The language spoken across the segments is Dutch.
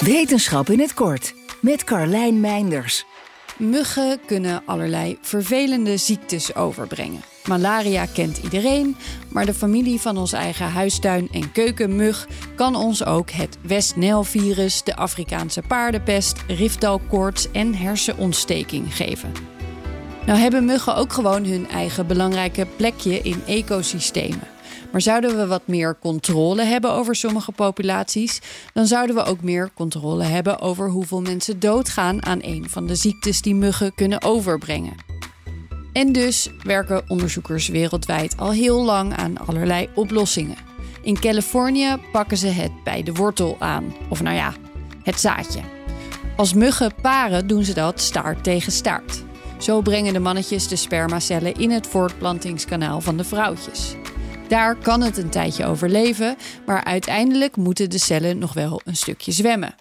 Wetenschap in het kort met Carlijn Meinders. Muggen kunnen allerlei vervelende ziektes overbrengen. Malaria kent iedereen, maar de familie van ons eigen huistuin- en keukenmug kan ons ook het West-Nijl-virus, de Afrikaanse paardenpest, riftalkoorts en hersenontsteking geven. Nou hebben muggen ook gewoon hun eigen belangrijke plekje in ecosystemen. Maar zouden we wat meer controle hebben over sommige populaties, dan zouden we ook meer controle hebben over hoeveel mensen doodgaan aan een van de ziektes die muggen kunnen overbrengen. En dus werken onderzoekers wereldwijd al heel lang aan allerlei oplossingen. In Californië pakken ze het bij de wortel aan, of nou ja, het zaadje. Als muggen paren doen ze dat staart tegen staart. Zo brengen de mannetjes de spermacellen in het voortplantingskanaal van de vrouwtjes. Daar kan het een tijdje overleven, maar uiteindelijk moeten de cellen nog wel een stukje zwemmen.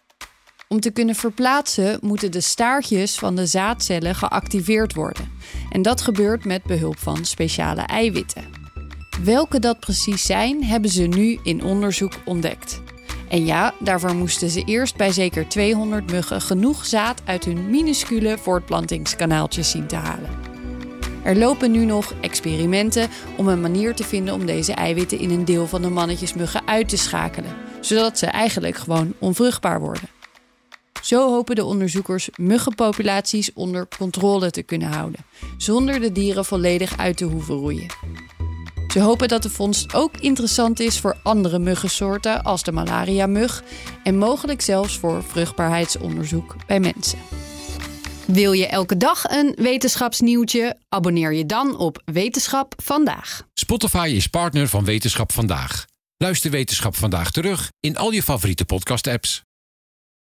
Om te kunnen verplaatsen moeten de staartjes van de zaadcellen geactiveerd worden. En dat gebeurt met behulp van speciale eiwitten. Welke dat precies zijn, hebben ze nu in onderzoek ontdekt. En ja, daarvoor moesten ze eerst bij zeker 200 muggen genoeg zaad uit hun minuscule voortplantingskanaaltjes zien te halen. Er lopen nu nog experimenten om een manier te vinden om deze eiwitten in een deel van de mannetjesmuggen uit te schakelen, zodat ze eigenlijk gewoon onvruchtbaar worden. Zo hopen de onderzoekers muggenpopulaties onder controle te kunnen houden, zonder de dieren volledig uit te hoeven roeien. Ze hopen dat de vondst ook interessant is voor andere muggensoorten als de malaria-mug en mogelijk zelfs voor vruchtbaarheidsonderzoek bij mensen. Wil je elke dag een wetenschapsnieuwtje? Abonneer je dan op Wetenschap vandaag. Spotify is partner van Wetenschap vandaag. Luister Wetenschap vandaag terug in al je favoriete podcast-apps.